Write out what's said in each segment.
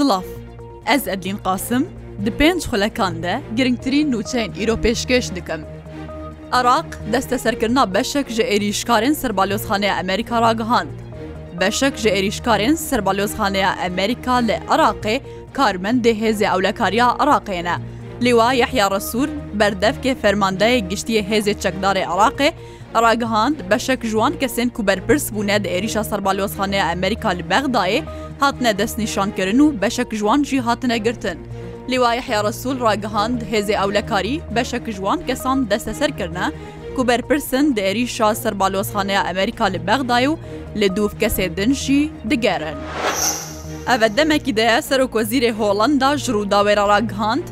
Silav. Ez Edlîn Qasim di pênc xulekan de girngtirîn nûçeyên îro pêşkêş dikim. Iraq desteserkirina beşek ji êrîşkarên Serbalozxaneya Amerîka ragihand. Beşek ji êrîşkarên Serbalozxaneya Amerîka li Iraqê karmendê Hêzê Ewlekariya Iraqê ne. Lîwa Yehya Resûl berdevkê Fermandeyê Giştî yê Hêzê Çekdarê Iraqê, Ragihand, Beşek ji wan kesên ku berpirs bûne di êrîşa ser Balyozaxaneya Amerîka li Bexdayê hatine destnîşankirin û beşek ji wan jî hatine girtin. Lîwa Yehya Resûl ragihand, Hêzê Ewlekarî beşek ji wan kesan desteser kirine ku berpirs in di êrîşa ser Balyozaxaneya Amerîka li Bexdayê û li dûv kesê din jî digerin. Ev demekî di ye Serokwezîrê Holanda ji Rûdawê re ragihand,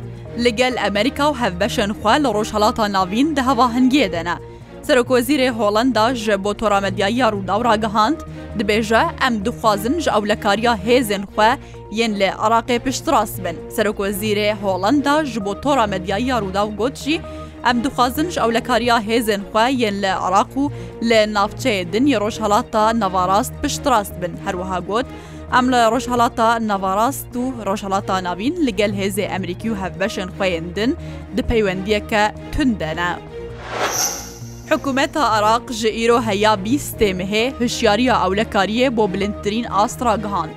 Li gel Amerîka û hevbeşên xwe li Rojhilata Navîn di hevahengiyê de ne. Serokwezîrê Holanda ji bo tora medyayiya Rûdaw ragihand, dibêje, Em dixwazin ji ewlekariya hêzên xwe yên li Iraqê piştrast bin. Serokwezîrê Holanda ji bo tora medyayiya Rûdaw got jî, Em dixwazin ji ewlekariya hêzên xwe yên li Iraq û li navçeyê din yê Rojhilata Nevarast piştrast bin. Herwiha got, Em li Rojhilata Nevarast û Rojhilata Navîn li gel hêzê Emerîkî û hevbeşên xwe yên din di peywendiyeke tund de ne. Hikûmeta Iraq ji îro heya bîstê Mehê hişyariya ewlekariyê bo bilindtirîn ast ragihand.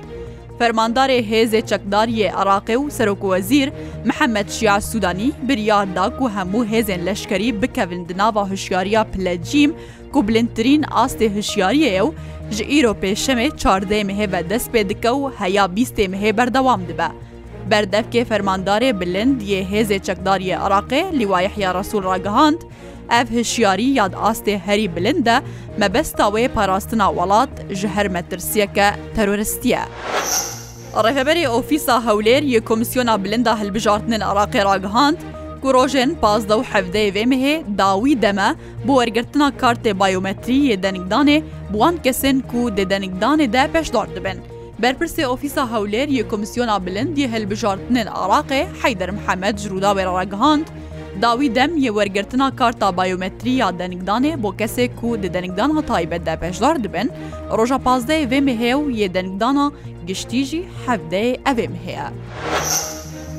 Fermandarê Hêzê Çekdar yê Iraqê û Serokwezîr Mihemed Şia Sudanî biryar da ku hemû hêzên leşkerî bikevin di nava hişyariya pile cîm ku bilindtirîn astê hişyariyê ye û ji îro pêşemê çardê mehê ve dest pê dike û heya bîstê mehê berdewam dibe. Berdevkê fermandarê bilind yê hêzê çekdar yê Iraqê Lîwa Yehya Resûl ragihand, Ev hişyarî ya di astê herî bilind de, mebesta wê parastina welat ji her metirsiyeke teroristî ye. Rêveberê Ofîsa Hewlêr yê Komîsyona Bilind a Hilbijartinên Iraqê ragihand, ku rojên pazdeh û hevdeyê vê mehê dawî deme, Bi wergirtina kartê biometrî yê denigdanê bi wan kesên ku di denigdanê de beşdar dibin. Berpirsê Ofîsa Hewlêr yê Komîsyona Bilind yê Hilbijartinên Iraqê Heyder Mihemed ji Rûdawê re ragihand, Dawî dem yê wergirtina karta biometrî ya denigdanê bo kesê ku di denigdana taybet de beşdar dibin, roja pazdeyê vê mehê û yê denigdana giştî jî hevdeyê evê mehê ye.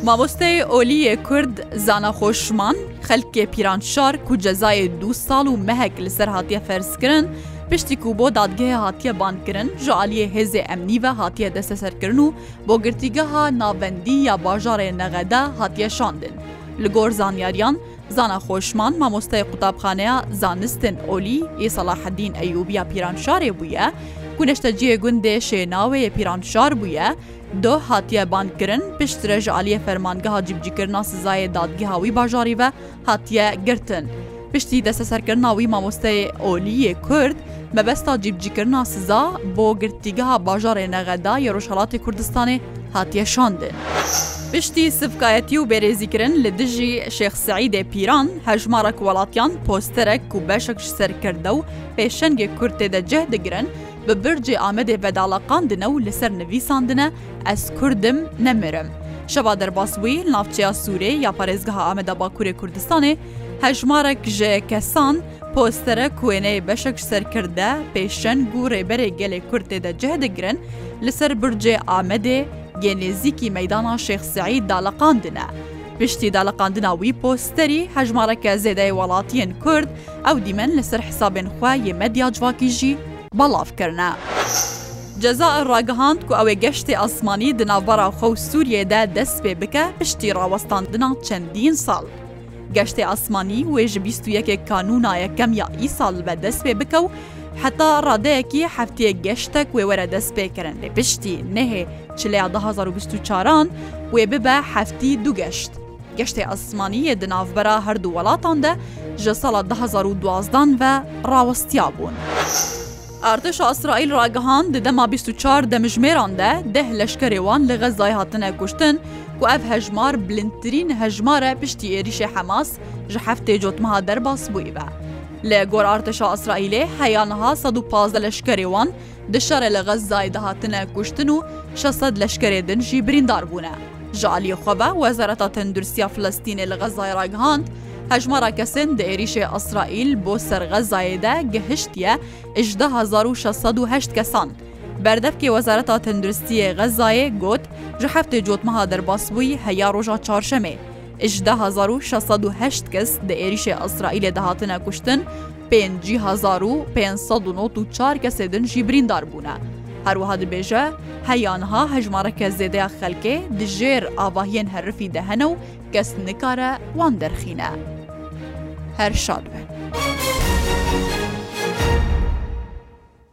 Mamosteyê olî yê Kurd Zana Xoşman, xelkê Pîranşar ku cezayê du sal û mehek li ser hatiye ferzkirin, piştî ku bo dadgehê hatiye bandkirin, ji aliyê hêzê emnî ve hatiye desteserkirin û bo Girtîgeha Navendî ya bajarê Nexede hatiye şandin. Li gor zanyariyan, Zana Xoşman mamosteyê Qutabxaneya Zanistên Olî yê Selahedîn Eyûbî ya Pîranşarê bûye ku neşteciyê gundê Şênawê yê Pîranşar bûye, Doh hatiye bandkirin, piştre ji aliyê Fermangeha Cîbicîkirina Sizayê Dadgeha wî bajarî ve hatiye girtin. Piştî desteserkirina wî mamosteyê oliyê Kurd, mebesta cîbicîkirina siza bo Girtîgeha Bajarê Nexeda yê Rojhelatê Kurdistanê hatiye şandin. Piştî sivkayetî û bêrêzîkirin li dijî Şêx Seîdê Pîran, hejmarek welatiyan posterek û beşek ji ser kirde û pêşengê Kurd tê de cih digirin, Bi bircê Amedê vedala qandine û li ser nivîsandine Ez Kurd im, ne mir im. Şeva derbas wî li navçeya Sûrê ya parêzgeha Ameda Bakurê Kurdistanê hejmarek ji kesan, postere ku wêneyê beşek ji serkirde, pêşeng û rêberê gelê Kurd tê de cih digirin li ser bircê Amedê yê nêzîkî meydana Şêx Seîd daleqandine. Piştî daliqandina wî posterî hejmareke zêde yê welatiyên Kurd ew dîmen li ser hisabên xwe yê medya civakî jî belav kirine. Cezayir ragihand ku ew ê geştê asmanî di navbera xwe û Sûriyeyê de dest pê bike piştî rawestandina çendîn sal. Geştê asmanî wê ji bîst û yekê kanûna yekem ya îsal li be dest pê bike û heta radeyekî hefteyê geştek wê were destpêkirin lê piştî nehê Çileya du hezar û bîst û çar an wê bibe heftî du geşt. Geştê esmanî yê di navbera her du welatan de ji sala du hezar û duazdan ve rawestiyabûn. Artêşa Îsraîl ragihand di dema bîst û çar demjimêran de deh leşkerê wan li Xezzayê hatine kuştin ku ev hejmar bilindtirîn hejmar e piştî êrîşê Hemas ji heftê cotmeha derbas bûyî be. Li gor artêşa Îsraîlê heya niha sed û pazdeh leşkerê wan Di şerê li Xezzayê de hatine kuştin û şeş sed leşkerê din jî birîndar bûne. Ji aliyê xwe ve Wezareta Tendurstiya Filistînê li Xezzayê ragihand, hejmara kesên di êrîşê Îsraîl bo ser Xezzayê de gihiştiye hejdeh hezar û şeş sed û heşt kesan. Berdevkê Wezareta Tenduristiyê Xezzayê got, ji heftê cotmeha derbasbûyî heya roja çarşemê hejdeh hezar û şeş sed û heşt kes di êrîşê Îsraîlê de hatine kuştin, pêncî hezar û pênc sed û nod û çar kesê din jî birîndar bûne. Herwiha dibêje, Heya niha hejmareke zêdeya xelkê di jêr avahiyên herifî de hene û kes nikare wan derxîne. Her şad be.